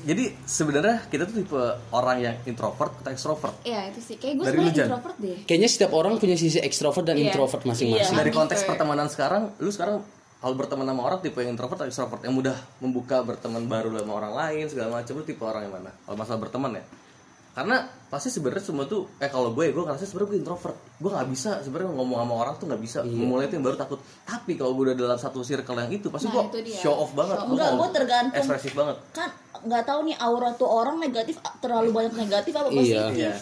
Jadi sebenarnya kita tuh tipe orang yang introvert atau extrovert. Iya itu sih kayak gue Dari sebenarnya introvert deh Kayaknya setiap orang punya sisi ekstrovert dan Iya. introvert masing-masing. Dari Gitu konteks ya. pertemanan sekarang, lu sekarang kalau berteman sama orang tipe yang introvert atau extrovert yang mudah membuka berteman baru sama orang lain segala macam lu tipe orang yang mana? Kalau masalah berteman ya. Karena pasti sebenarnya semua tuh eh kalau gue gue ngerasa sebenarnya gue introvert. Gue nggak bisa sebenarnya ngomong sama orang tuh nggak bisa. Memulai itu yang baru takut. Tapi kalau gue udah dalam satu circle yang itu pasti Nah, gue itu show off banget. Show Enggak, gue tergantung. Ekspresif banget. kan nggak tahu nih aura tuh orang negatif terlalu banyak negatif apa Iya. positif Iya.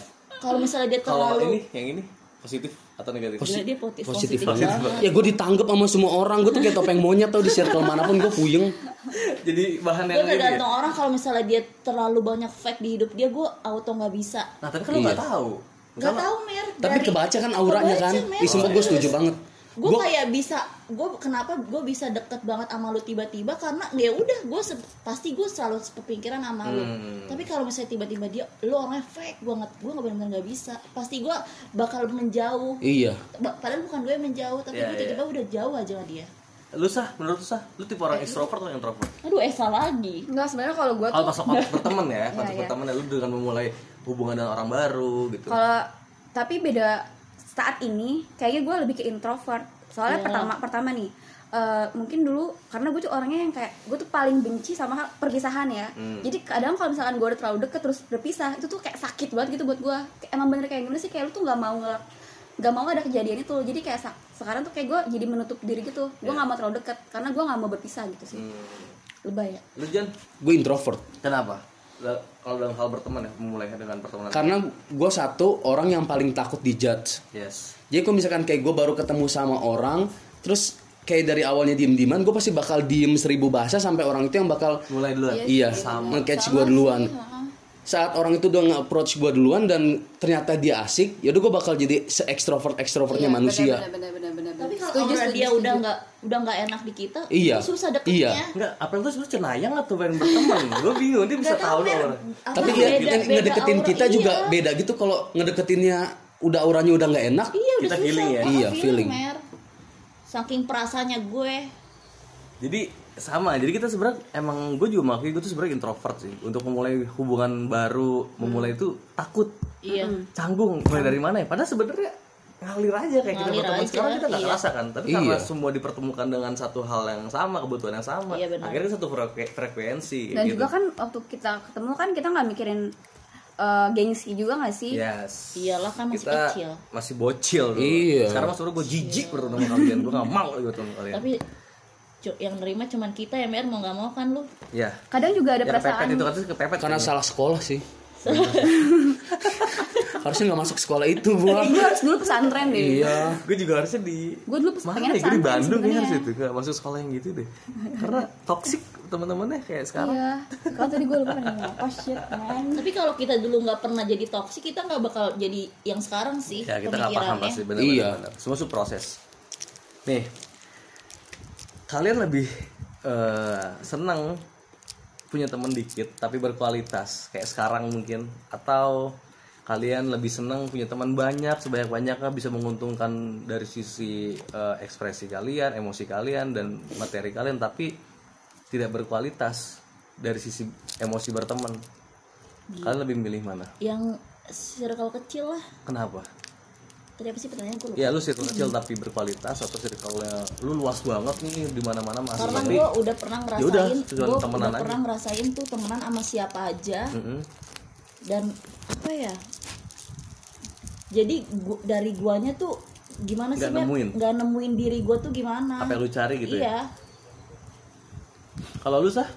kalau misalnya dia Kalau terlalu ini yang ini positif atau negatif? Gila, dia positif, Positif positif, banget. banget. Ya gue ditanggap sama semua orang, gue tuh kayak topeng monyet tau di circle mana pun gue puyeng. [laughs] Jadi bahan gue yang ini ya. tergantung orang kalau misalnya dia terlalu banyak fake di hidup dia gue auto nggak bisa Nah tapi kan lu nggak tahu. nggak Misalnya- tahu mer Tapi kebaca kan auranya kan. Kebaca. Ih, sumpah gue setuju banget. Gue Gua- kayak bisa gue kenapa gue bisa deket banget sama lu tiba-tiba karena ya udah gue pasti gue selalu kepikiran sama lu Hmm. tapi kalau misalnya tiba-tiba dia lu orangnya fake banget gue nggak benar-benar nggak bisa pasti gue bakal menjauh Iya. Ba- padahal bukan gue yang menjauh tapi Iya, gue tiba-tiba udah jauh aja sama dia Lu sah, menurut lu sah, lu tipe orang extrovert atau introvert? aduh Esa lagi Enggak sebenarnya kalau gue Kalau tuh pas konteks berteman ya, konteks [laughs] iya. berteman ya lu dengan memulai hubungan dengan orang baru gitu. kalau tapi beda saat ini kayaknya gue lebih ke introvert soalnya Iya. pertama pertama nih eh, mungkin dulu karena gue tuh orangnya yang kayak gue tuh paling benci sama perpisahan ya Hmm. jadi kadang kalau misalkan gue udah terlalu deket terus berpisah itu tuh kayak sakit banget gitu buat gue Kayak emang bener kayak gimana sih kayak lu tuh nggak mau nge- nggak mau ada kejadian itu jadi kayak sak- sekarang tuh kayak gue jadi menutup diri gitu gue nggak mau terlalu deket karena gue nggak mau berpisah gitu sih Hmm. lebay ya Lu Jan, Gue introvert. kenapa? Lah, Kalau dalam hal berteman ya, memulai dengan pertemanan. Karena gue satu orang yang paling takut dijudge. yes. Jadi kalau misalkan kayak gue baru ketemu sama orang, terus kayak dari awalnya diem-dieman gue pasti bakal diem seribu bahasa sampai orang itu yang bakal mulai duluan iya nge-catch gue duluan saat orang itu udah nge-approach gue duluan dan ternyata dia asik yaudah gue bakal jadi se ekstrovert ekstravertnya Iya, manusia bener, bener, bener, bener. tapi kalau Setuju, dia setuju. udah nggak udah nggak enak di kita Iya. susah deketnya Iya. Enggak, apa itu sebenarnya cenayang atau pengen berteman? [laughs] gue bingung, dia bisa Nggak tahu orang. Tapi ya beda ngedeketin aura, kita juga iya. beda gitu kalau ngedeketinnya udah auranya udah nggak enak iya udah Kita susah feeling ya? Iya, feeling. Mer. saking perasaannya gue Jadi sama, jadi kita sebenarnya emang gue juga mengakui gue tuh sebenarnya introvert sih. Untuk memulai hubungan baru, memulai itu takut, iya canggung. Mulai dari mana ya? Padahal sebenarnya ngalir aja kayak kita Ngalir berteman aja, sekarang kita nggak iya. ngerasa kan tapi karena Iya. semua dipertemukan dengan satu hal yang sama kebutuhan yang sama Iya, benar. akhirnya satu frekuensi, frekuensi dan gitu. juga kan waktu kita ketemu kan kita nggak mikirin eh, gengsi juga nggak sih yes iyalah kan masih kita kecil masih bocil dulu. Iya. sekarang mas gue jijik bertemu sama kalian gue gak mau lagi bertemu sama kalian tapi yang nerima cuman kita ya Mer mau nggak mau kan lu. Ya kadang juga ada ya kepepet perasaan itu kan kepepet karena kayaknya. salah sekolah sih. [laughs] Harusnya nggak masuk sekolah itu gua gue harus dulu pesantren deh. Iya. Gue juga harusnya di gue dulu pes- mana ya gue di pesantren Bandung ya harus itu gak masuk sekolah yang gitu deh. Karena toksik teman-temannya kayak sekarang. Iya. Kalau tadi gue lupa nih oh shit man. Tapi kalau kita dulu nggak pernah jadi toksik kita nggak bakal jadi yang sekarang sih ya kita nggak paham pasti benar Iya. semua itu proses. Nih kalian lebih eh, senang punya teman dikit tapi berkualitas kayak sekarang mungkin? Atau kalian lebih senang punya teman banyak sebanyak banyaknya bisa menguntungkan dari sisi eh, ekspresi kalian emosi kalian dan materi kalian tapi tidak berkualitas dari sisi emosi berteman? Kalian lebih milih mana? Yang circle kecil lah. Kenapa tadi apa sih pertanyaan gue lupa. Ya lu circle kecil tapi berkualitas atau circle-nya lu luas banget nih di mana-mana masih karena gue udah pernah Ya ngerasain cuma gue temenan udah aja. pernah ngerasain tuh temenan sama siapa aja. Mm-mm. dan apa ya? Jadi gua, dari guanya tuh gimana sih Mer? nemuin. nggak nemuin diri gue tuh gimana. Apa yang lu cari gitu ya? Iya. Kalau lu sah?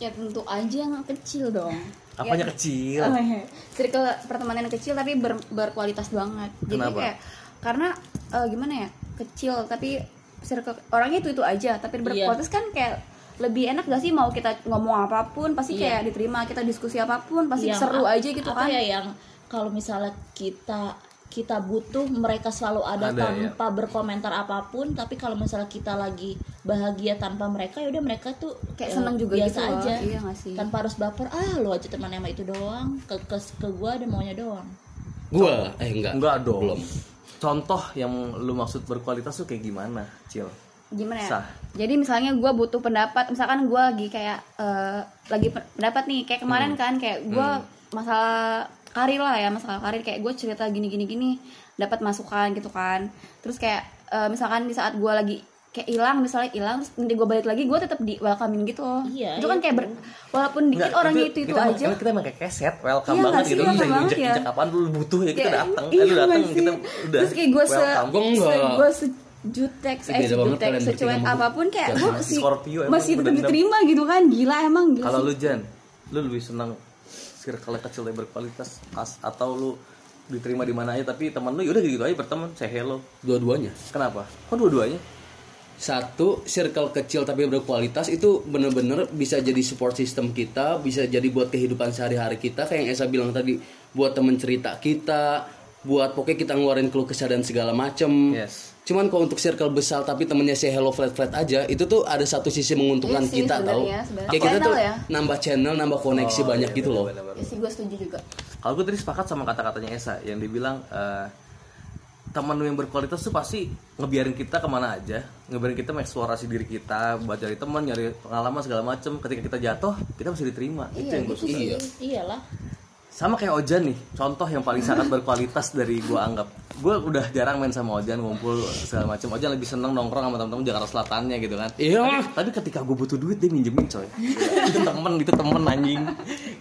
Ya tentu aja yang kecil dong apanya Ya, kecil? Oh, iya. circle pertemanan yang kecil tapi ber- berkualitas banget. Jadi Kenapa? kayak karena eh, gimana ya kecil tapi circle orangnya itu itu aja. Tapi berkualitas kan kayak lebih enak gak sih? Mau kita ngomong apa pun pasti Iya. kayak diterima kita diskusi apa pun pasti Yang seru aja gitu apa kan. ya yang kalau misalnya kita kita butuh mereka selalu ada, Ada, ya. tanpa berkomentar apa pun. Tapi kalau misalnya kita lagi bahagia tanpa mereka ya udah mereka tuh Kayak seneng juga biasa gitu aja. Iya sih? tanpa harus baper ah lu aja teman sama itu doang. Ke ke, ke gua ada maunya doang. Gua? Eh enggak. Enggak dong. Belum. Contoh yang lu maksud berkualitas tuh kayak gimana cil? Gimana ya? Sah. jadi misalnya gue butuh pendapat misalkan gue lagi kayak eh, lagi pe- pendapat nih. Kayak kemarin kan kayak gue masalah karir lah ya masalah karir. Kayak gue cerita gini gini gini dapat masukan gitu kan. Terus kayak eh, misalkan di saat gue lagi kayak hilang misalnya hilang terus nanti gue balik lagi gue tetap di welcoming gitu. Loh Iya, itu kan iya kayak ber, walaupun dikit orangnya itu itu, kita, aja. kita emang kayak keset welcome Iya banget nggak sih, gitu. Welcome bisa banget injek ya. injek apaan lu butuh ya kita Kayak, datang. eh, iya lu datang nggak sih? kita udah terus kayak gue se, welcome. Gua enggak. se gue sejutek Ih, beda eh kalian secuek apa pun kayak gua. gue Si masih masih tetap diterima gitu kan. Gila emang gila kalau lu Jan lu lebih senang circle kecil tapi berkualitas as, atau lu diterima di mana aja tapi teman lu yaudah gitu aja berteman say hello. Dua-duanya. Kenapa? Kok dua-duanya? Satu circle kecil tapi berkualitas itu bener-bener bisa jadi support system kita bisa jadi buat kehidupan sehari-hari kita kayak yang Esa bilang tadi buat temen cerita kita buat pokoknya kita ngeluarin keluh kesah dan segala macem. Yes cuman kalau untuk circle besar tapi temennya say hello flat flat aja itu tuh ada satu sisi menguntungkan Iya sih, kita sebenarnya. kayak kita tuh ya. nambah channel nambah koneksi banyak gitu loh. ya sih gue setuju juga. Kalau gue tadi sepakat sama kata-katanya Esa yang dibilang eh, teman lu yang berkualitas tuh pasti ngebiarin kita ke mana aja. Ngebiarin kita mengeksplorasi diri kita buat cari teman nyari pengalaman segala macem. Ketika kita jatuh kita masih diterima. Itu yang gue suka iya iyalah sama kayak Ojan nih contoh yang paling sangat [laughs] berkualitas dari gue anggap. Gue udah jarang main sama Ojan ngumpul segala macam Ojan lebih seneng nongkrong sama temen-temen Jakarta Selatannya gitu kan. Iya. Tapi ketika gue butuh duit dia minjemin coy. [laughs] Itu temen itu temen anjing.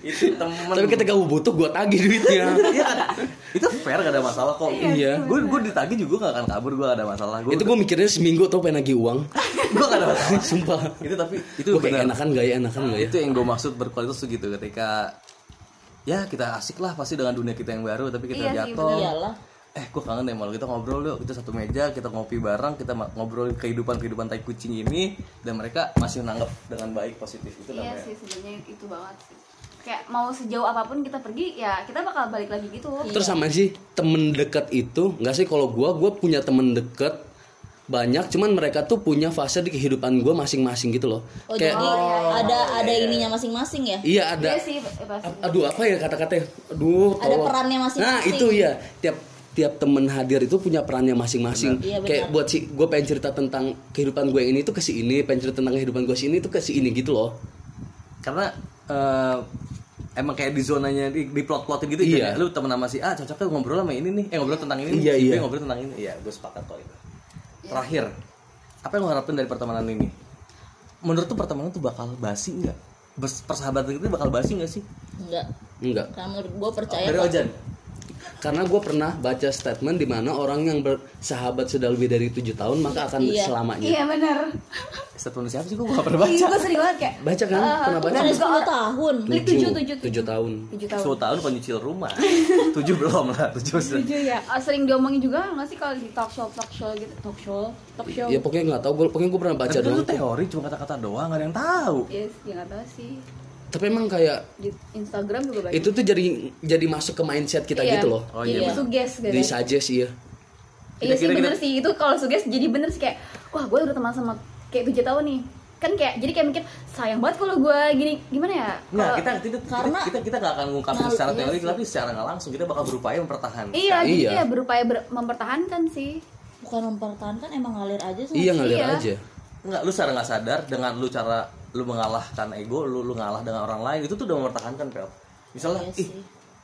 Itu temen. Tapi ketika gue butuh gue tagih duitnya. [laughs] Iya. Kan? itu fair gak ada masalah kok. Iya. gue gue ditagih juga gak akan kabur gue gak ada masalah. Gue itu gue mikirnya seminggu tuh pengen nagih uang. Gue gak ada masalah. Sumpah. Itu tapi itu gue kayak enakan gak ya enakan gak ya? Itu yang gue maksud berkualitas tuh gitu. Ketika ya kita asik lah pasti dengan dunia kita yang baru tapi kita Iya sih, jatuh. iyalah. Eh gue kangen deh malu kita ngobrol yuk kita satu meja kita ngopi bareng kita ngobrol kehidupan kehidupan tai kucing ini dan mereka masih nanggep dengan baik positif. Itu iya namanya. sih sebenarnya itu banget sih. Kayak mau sejauh apa pun kita pergi ya kita bakal balik lagi gitu. Terus sama sih temen deket itu nggak sih? Kalau gua gua punya temen deket banyak cuman mereka tuh punya fase di kehidupan gua masing-masing gitu loh. oh Kayak jadi ada ada ininya masing-masing ya? Iya ada. Iya sih pasti aduh apa ya kata-katanya aduh Ada tolong. perannya masing-masing. nah itu ya tiap tiap temen hadir itu punya perannya masing-masing. Iya, kayak buat si gue pengen cerita tentang kehidupan gue ini tuh ke si ini pengen cerita tentang kehidupan gue si ini tuh ke si ini gitu loh. Karena eh, emang kayak di zonanya di, di plot plotin gitu Iya. jadi lu temen sama si A cocoknya ngobrol sama ini nih. Eh ngobrol tentang ini nih. Iya, si B iya. ngobrol tentang ini. Iya gue sepakat kok itu terakhir apa yang lo harapin dari pertemanan ini? Menurut tuh pertemanan tuh bakal basi nggak? Persahabatan itu bakal basi nggak sih? Enggak enggak karena menurut gue percaya dari. Ojan karena gue pernah baca statement di mana orang yang bersahabat sudah lebih dari tujuh tahun maka akan Iya. selamanya. Iya benar. Statement siapa sih? Gue gak pernah iya baca gue sering banget kayak baca kan? pernah baca dari 10 tahun. Tujuh, tujuh, tujuh. tujuh. Tahun. Tujuh tahun. 10 tahun penyicil rumah. [laughs] Tujuh belum lah tujuh tujuh ya. Ah, sering diomongin juga nggak sih kalau di talk show talk show gitu? Talk show talk show. ya pokoknya nggak tahu. Gue pokoknya gue pernah baca Tapi kan doang itu teori cuma kata-kata doang gak ada yang tahu. Yes ya nggak tahu sih tapi emang kayak di Instagram juga banyak. itu tuh jadi jadi masuk ke mindset kita Iya. gitu loh. Oh, jadi iya, Bang. suges gitu. Di suggest iya. Iya sih bener sih. Itu kalau suges jadi bener sih kayak wah gue udah teman sama kayak tujuh tahun nih. Kan kayak jadi kayak mikir sayang banget kalau gue gini. Gimana ya? Nggak, Kalau- kita kita Karena- kita kita gak akan ngungkapin Nah, secara iya teori sih. tapi secara nggak langsung kita bakal berupaya mempertahankan. Iya jadi Iya. kayak berupaya ber- mempertahankan sih. Bukan mempertahankan emang ngalir aja sih iya ngalir Iya. aja. Enggak, lu secara nggak sadar dengan lu cara lu mengalahkan ego, lu lu ngalah dengan orang lain itu tuh udah mempertahankan pel. Misalnya, Iya ih,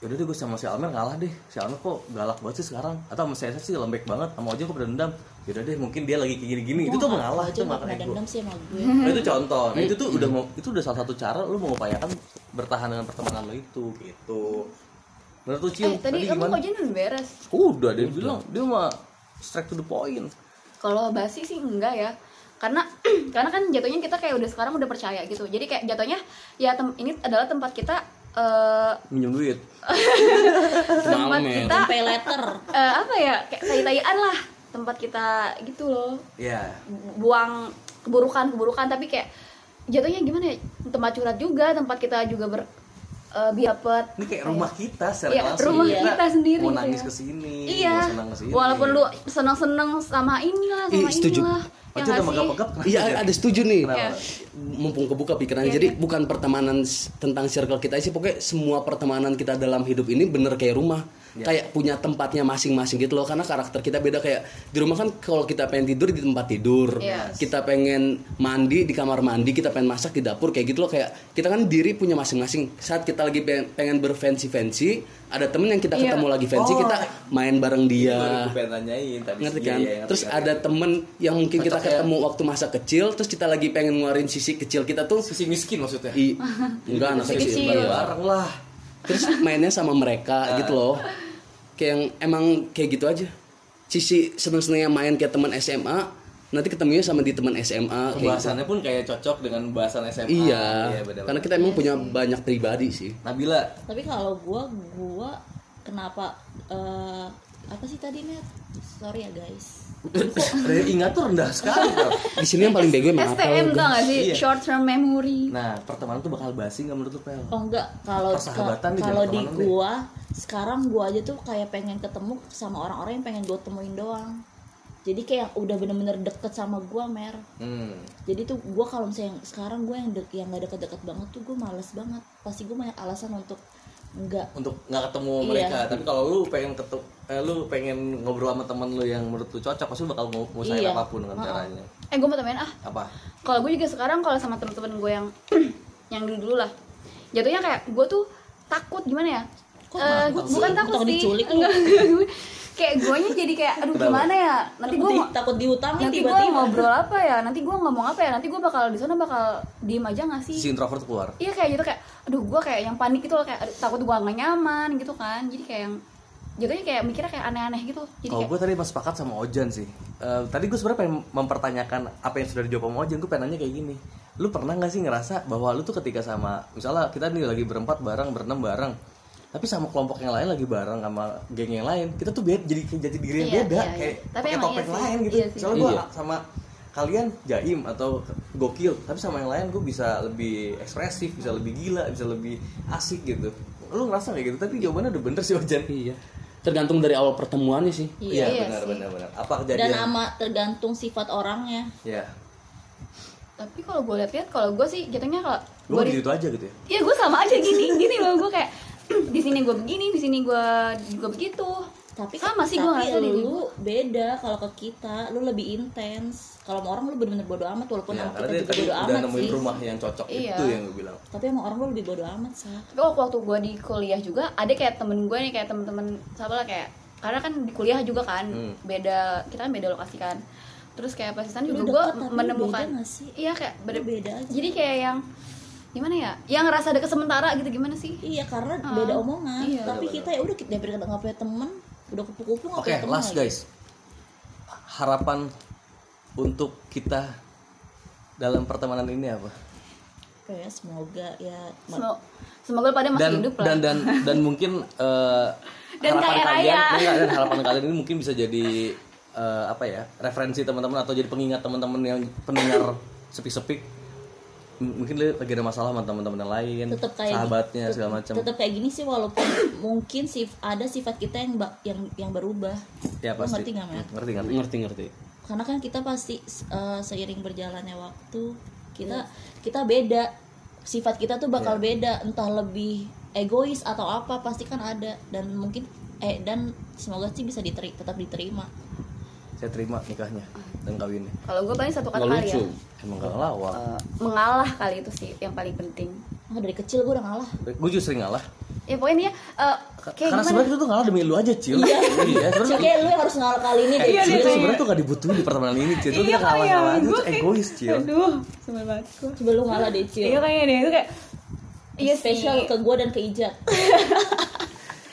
yaudah deh gue sama si Almer ngalah deh. Si Almer kok galak banget sih sekarang? Atau sama saya sih lembek banget, sama Oja kok pada dendam. Yaudah deh, mungkin dia lagi kayak gini-gini. Itu tuh mengalah, aja itu makan pernah ego. dendam sih sama [laughs] gue Nah, itu contoh. Nah, itu tuh udah mau itu udah salah satu cara lu mengupayakan bertahan dengan pertemanan lo itu gitu. Menurut lu Cil, eh tadi kamu gimana? kok jadi udah beres Udah dia bilang, dia mah straight to the point. kalau basi sih enggak ya karena [clears throat] karena kan jatuhnya kita kayak udah sekarang udah percaya gitu. Jadi kayak jatuhnya ya tem- ini adalah tempat kita eh Minjem duit. [laughs] tempat kita pay letter. eh, apa ya kayak tai-taian lah. Tempat kita gitu loh. Ya. buang keburukan keburukan tapi kayak jatuhnya gimana ya? Tempat curhat juga tempat kita juga ber eh, biapet Ini kayak rumah kita secara Iya, langsung. rumah kita sendiri, Mau nangis ya. ke sini, iya mau senang ke sini. walaupun lu seneng seneng sama inilah sama Ih, setuju. inilah Oh, ya itu nggak udah megap-megap Iya ya? ada setuju nih. Kenapa? Iya. Mumpung kebuka pikirannya. Jadi bukan pertemanan tentang circle kita sih, pokoknya semua pertemanan kita dalam hidup ini bener kayak rumah. Iya. Kayak punya tempatnya masing-masing gitu loh. Karena karakter kita beda kayak di rumah kan kalau kita pengen tidur di tempat tidur, Yes. kita pengen mandi di kamar mandi, kita pengen masak di dapur kayak gitu loh. Kayak kita kan diri punya masing-masing. Saat kita lagi pengen, pengen berfancy-fancy, ada temen yang kita Iya. ketemu lagi fancy, Oh. kita main bareng dia nanyain ngerti Iya, kan iya, ngerti, terus ngerti. ada temen yang mungkin kita Cocok ya. ketemu waktu masa kecil terus kita lagi pengen ngeluarin sisi kecil kita tuh sisi miskin maksudnya. i enggak anak Sisi kecil kecil. Bareng lah. terus mainnya sama mereka gitu loh kayak yang emang kayak gitu aja sisi seneng senengnya main kayak teman SMA nanti ketemunya sama di teman SMA kayak gitu. Pun kayak cocok dengan bahasan SMA. iya bener-bener. karena kita emang punya banyak pribadi sih Nabila, tapi kalau gua gua kenapa eh, apa sih tadi net sorry ya guys [laughs] ingat tuh rendah sekali bro. di sini yang paling bego emang apa STM tau gak sih Iya. short term memory Nah, pertemanan tuh bakal basi nggak menurut lu Pel? oh enggak kalau kalau di deh. gua sekarang gua aja tuh kayak pengen ketemu sama orang-orang yang pengen gua temuin doang jadi kayak udah bener-bener deket sama gua mer Hmm. jadi tuh gua kalau misalnya sekarang gua yang dek yang gak deket-deket banget tuh gua males banget pasti gua banyak alasan untuk enggak Untuk nggak ketemu Iya. mereka, tapi kalau lu pengen ketemu, eh, lu pengen ngobrol sama temen lu yang menurut lu cocok, pasti bakal mau usahain Iya. apa pun dengan Ha-ha. caranya. eh gue mau temenin ah Apa? kalau gue juga sekarang kalau sama temen-temen gue yang [clears throat] yang dulu dulu lah jatuhnya kayak gue tuh takut gimana ya Kok Eh, takut gu- sih? bukan takut Takut sih diculik? Enggak, kayak guanya jadi kayak aduh Kenapa? gimana ya nanti gue takut, di, takut diutangin nanti gue ngobrol apa ya nanti gue ngomong apa ya nanti gue bakal di sana bakal diem aja gak sih Si introvert keluar. iya kayak gitu kayak aduh gue kayak yang panik gitu loh kayak aduh, takut gue gak nyaman gitu kan jadi kayak yang jatuhnya kayak mikirnya kayak aneh-aneh gitu jadi Kalau kayak gue tadi masih sepakat sama Ojan sih. Eh, tadi gue sebenarnya pengen mempertanyakan apa yang sudah dijawab sama Ojan. Gue pengen nanya kayak gini. Lu pernah nggak sih ngerasa bahwa lu tuh ketika sama, misalnya kita nih lagi berempat bareng, berenam bareng. Tapi sama kelompok yang lain lagi bareng sama geng yang lain kita tuh beda jadi jadi diri yang Iya, beda iya, iya. kayak Tapi pakai emang topeng iya lain gitu Iya sih. soalnya gue Iya. sama kalian jaim atau gokil tapi sama yang lain gue bisa lebih ekspresif bisa lebih gila bisa lebih asik gitu lu ngerasa kayak gitu tapi jawabannya udah bener sih Ojan Iya. Tergantung dari awal pertemuannya sih. iya Iya benar sih. benar benar apa dan kejadian ama tergantung sifat orangnya ya tapi kalau gue lihat-lihat kalau gue sih jatuhnya kalau lu gue di gitu aja gitu ya Iya gue sama aja gini gini loh gue kayak di sini gue begini di sini gue juga begitu. Tapi sama sih gue tapi ngerasa diri lu gue beda kalau ke kita. Lu lebih intens. Kalau sama orang lu bener-bener bodo amat walaupun ya kita juga bodo udah amat nemuin sih. rumah yang cocok Iya. itu yang gue bilang. Tapi sama orang lu lebih bodo amat sih tapi waktu waktu gue di kuliah juga ada kayak temen gue nih kayak temen-temen siapa lah kayak karena kan di kuliah juga kan Hmm. beda kita kan beda lokasi kan. Terus kayak pas di sana Lu juga gue menemukan beda nggak sih? iya kayak beda, beda aja. jadi kayak yang gimana ya yang ngerasa deket sementara gitu gimana sih iya karena Ah, beda omongan iya. tapi kita ya udah kita daripada nggak punya temen udah kupu-kupu nggak Oke, punya temen last lagi. guys. Harapan untuk kita dalam pertemanan ini apa? kayak semoga ya Semo- semoga pada masih Dan hidup lah dan dan dan mungkin eh, [laughs] Dan harapan kaya kalian, raya. enggak, dan harapan [laughs] kalian ini mungkin bisa jadi eh, apa ya? referensi teman-teman atau jadi pengingat teman-teman yang pendengar sepik-sepik. Mungkin dia lagi ada masalah sama teman-teman yang lain, tetap kayak sahabatnya tet- segala macam. tetap kayak gini sih walaupun mungkin sif ada sifat kita yang ba- yang yang berubah Ya Lu pasti. ngerti nggak Mer? Ngerti ngerti. Ngerti ngerti. karena kan kita pasti uh, seiring berjalannya waktu kita Iya. kita beda sifat kita tuh bakal Iya. beda entah lebih egois atau apa pasti kan ada dan mungkin eh dan semoga sih bisa diteri tetap diterima Saya terima nikahnya dan kawinnya. kalau gue paling satu kata kali ya lucu. Emang gak lawak. Eh, mengalah kali itu sih yang paling penting ah dari kecil gue udah ngalah Gue justru sering ngalah. ya pokoknya dia eh, kayak Karena gimana sebenarnya itu tuh ngalah demi lu aja, Cil. Iya. iya kayak lu yang harus ngalah kali ini deh Iya, Cil. sebenarnya tuh gak dibutuhin di pertemanan ini, Cil. Itu Iya, dia ngalah ngalah aja tuh egois, Cil. aduh sebel banget gue coba lu ngalah deh Cil iya kayaknya deh itu kayak iya spesial ke gue dan ke Ijat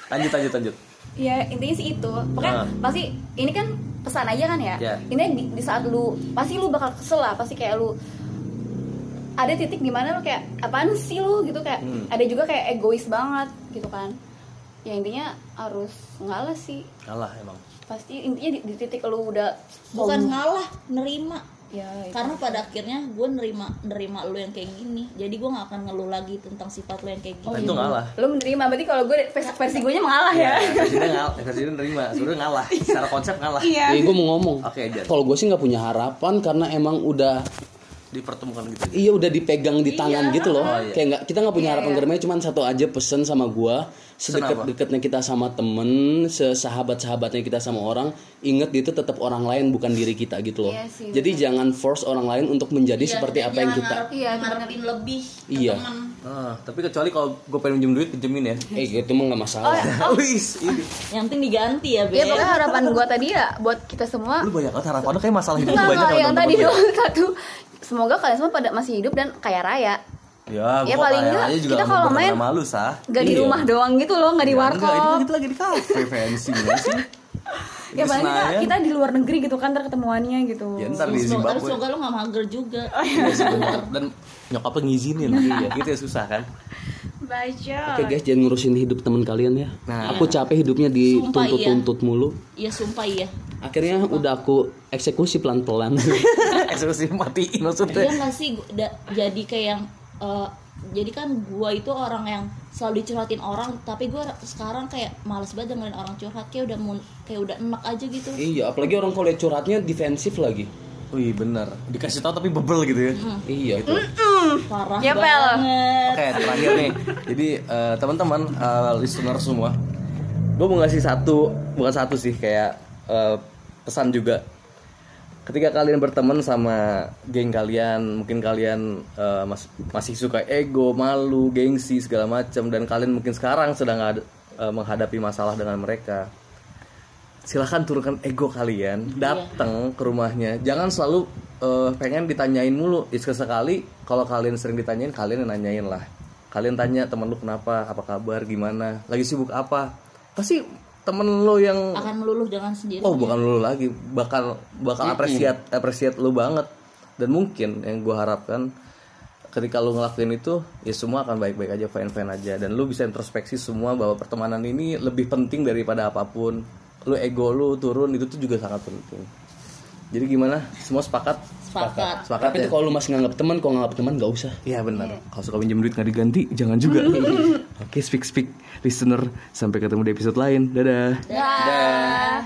Lanjut, lanjut, lanjut. ya intinya sih itu pokoknya Ah. pasti ini kan pesan aja kan ya Ya. ini di, di saat lu pasti lu bakal kesel lah pasti kayak lu ada titik di mana lu kayak apaan sih lu gitu kayak Hmm. ada juga kayak egois banget gitu kan ya intinya harus ngalah sih Ngalah emang. pasti intinya di, di titik lu udah bukan ngalah nerima ya itu. karena pada akhirnya gue nerima nerima lu yang kayak gini jadi gue gak akan ngeluh lagi tentang sifat lu yang kayak gini Oh, itu ngalah. lu menerima berarti kalau gue versi, versi gue nya mengalah ya Ya, presiden ngalah, presiden nerima, sebenarnya ngalah. [laughs] Secara konsep ngalah. iya Ya, gue mau ngomong. Oke, Jan. Kalau gue sih nggak punya harapan karena emang udah Dipertemukan gitu. iya udah dipegang di tangan gitu loh. Oh, iya. Kayak nggak kita nggak punya Iya, harapan iya. cuman satu aja pesen sama apa? sedekat-dekatnya kita sama temen, sesahabat-sahabatnya kita sama orang, inget itu tetap orang lain bukan diri kita gitu loh. Iya sih, Jadi jangan force orang lain untuk menjadi Iya, seperti apa yang kita. ngarep- Iya, ngarepin lebih Iya. teman. Ah, tapi kecuali kalau gue pengen minjem duit, pinjemin ya. Eh itu mah nggak masalah. Wis, ini. yang penting diganti ya ya Be pokoknya harapan gue tadi ya buat kita semua Lu banyak banget harapan lu kayak masalah hidup banyak yang tadi doang [laughs] satu Semoga kalian semua pada masih hidup dan kaya raya. Ya, Ya, paling enggak, juga kita kalau main- sama lu, sah. Gak di Iya. rumah doang gitu loh, gak di Ya, warkop enggak, itu kita lagi di kafe fancy sih. [laughs] Ya Di paling kita, kita di luar negeri gitu kan, ntar ketemuannya gitu Ya ntar di tapi Zimbabwe. semoga lu gak mager juga Iya sih benar. Dan nyokapnya ngizinin. [laughs] Iya, gitu ya susah kan. Baca Oke guys, jangan ngurusin hidup teman kalian ya. Nah. aku capek hidupnya dituntut-tuntut mulu. Iya sumpah iya Akhirnya udah aku eksekusi pelan-pelan. [laughs] Eksekusi matiin maksudnya. Iya gak sih da- jadi kayak yang eh, jadi kan gua itu orang yang selalu dicurhatin orang tapi gua sekarang kayak males banget dengerin orang curhat kayak udah mun- kayak udah enak aja gitu iya, apalagi orang kalau curhatnya defensif lagi. Wih bener. Dikasih tahu tapi bebel gitu ya. Iya itu. parah Ya, Pel. banget Oke terakhir nih. Jadi eh, teman-teman eh, listener semua, gue mau ngasih satu bukan satu sih kayak eh, pesan juga. Ketika kalian berteman sama geng kalian, mungkin kalian eh, mas- masih suka ego, malu, gengsi segala macam, dan kalian mungkin sekarang sedang ada- eh, menghadapi masalah dengan mereka. Silahkan turunkan ego kalian, datang ke rumahnya. Jangan selalu eh, pengen ditanyain mulu. Sekali kalau kalian sering ditanyain, kalian yang nanyain lah. Kalian tanya temen lu kenapa, apa kabar, gimana, lagi sibuk apa. Pasti temen lu yang akan meluluh dengan sendiri oh bukan lu lagi, bakal bakal apresiat apresiat lu banget. Dan mungkin yang gue harapkan ketika lu ngelakuin itu ya semua akan baik-baik aja fine fine aja dan lu bisa introspeksi semua bahwa pertemanan ini lebih penting daripada apa pun lu ego lu turun itu tuh juga sangat penting jadi gimana semua sepakat sepakat sepakat Tapi ya kalau lu masih nganggap teman, kalau nganggap teman gak usah. Iya benar. Kalau suka pinjam duit nggak diganti, jangan juga. [laughs] Oke, speak speak listener. Sampai ketemu di episode lain. Dadah. Dah.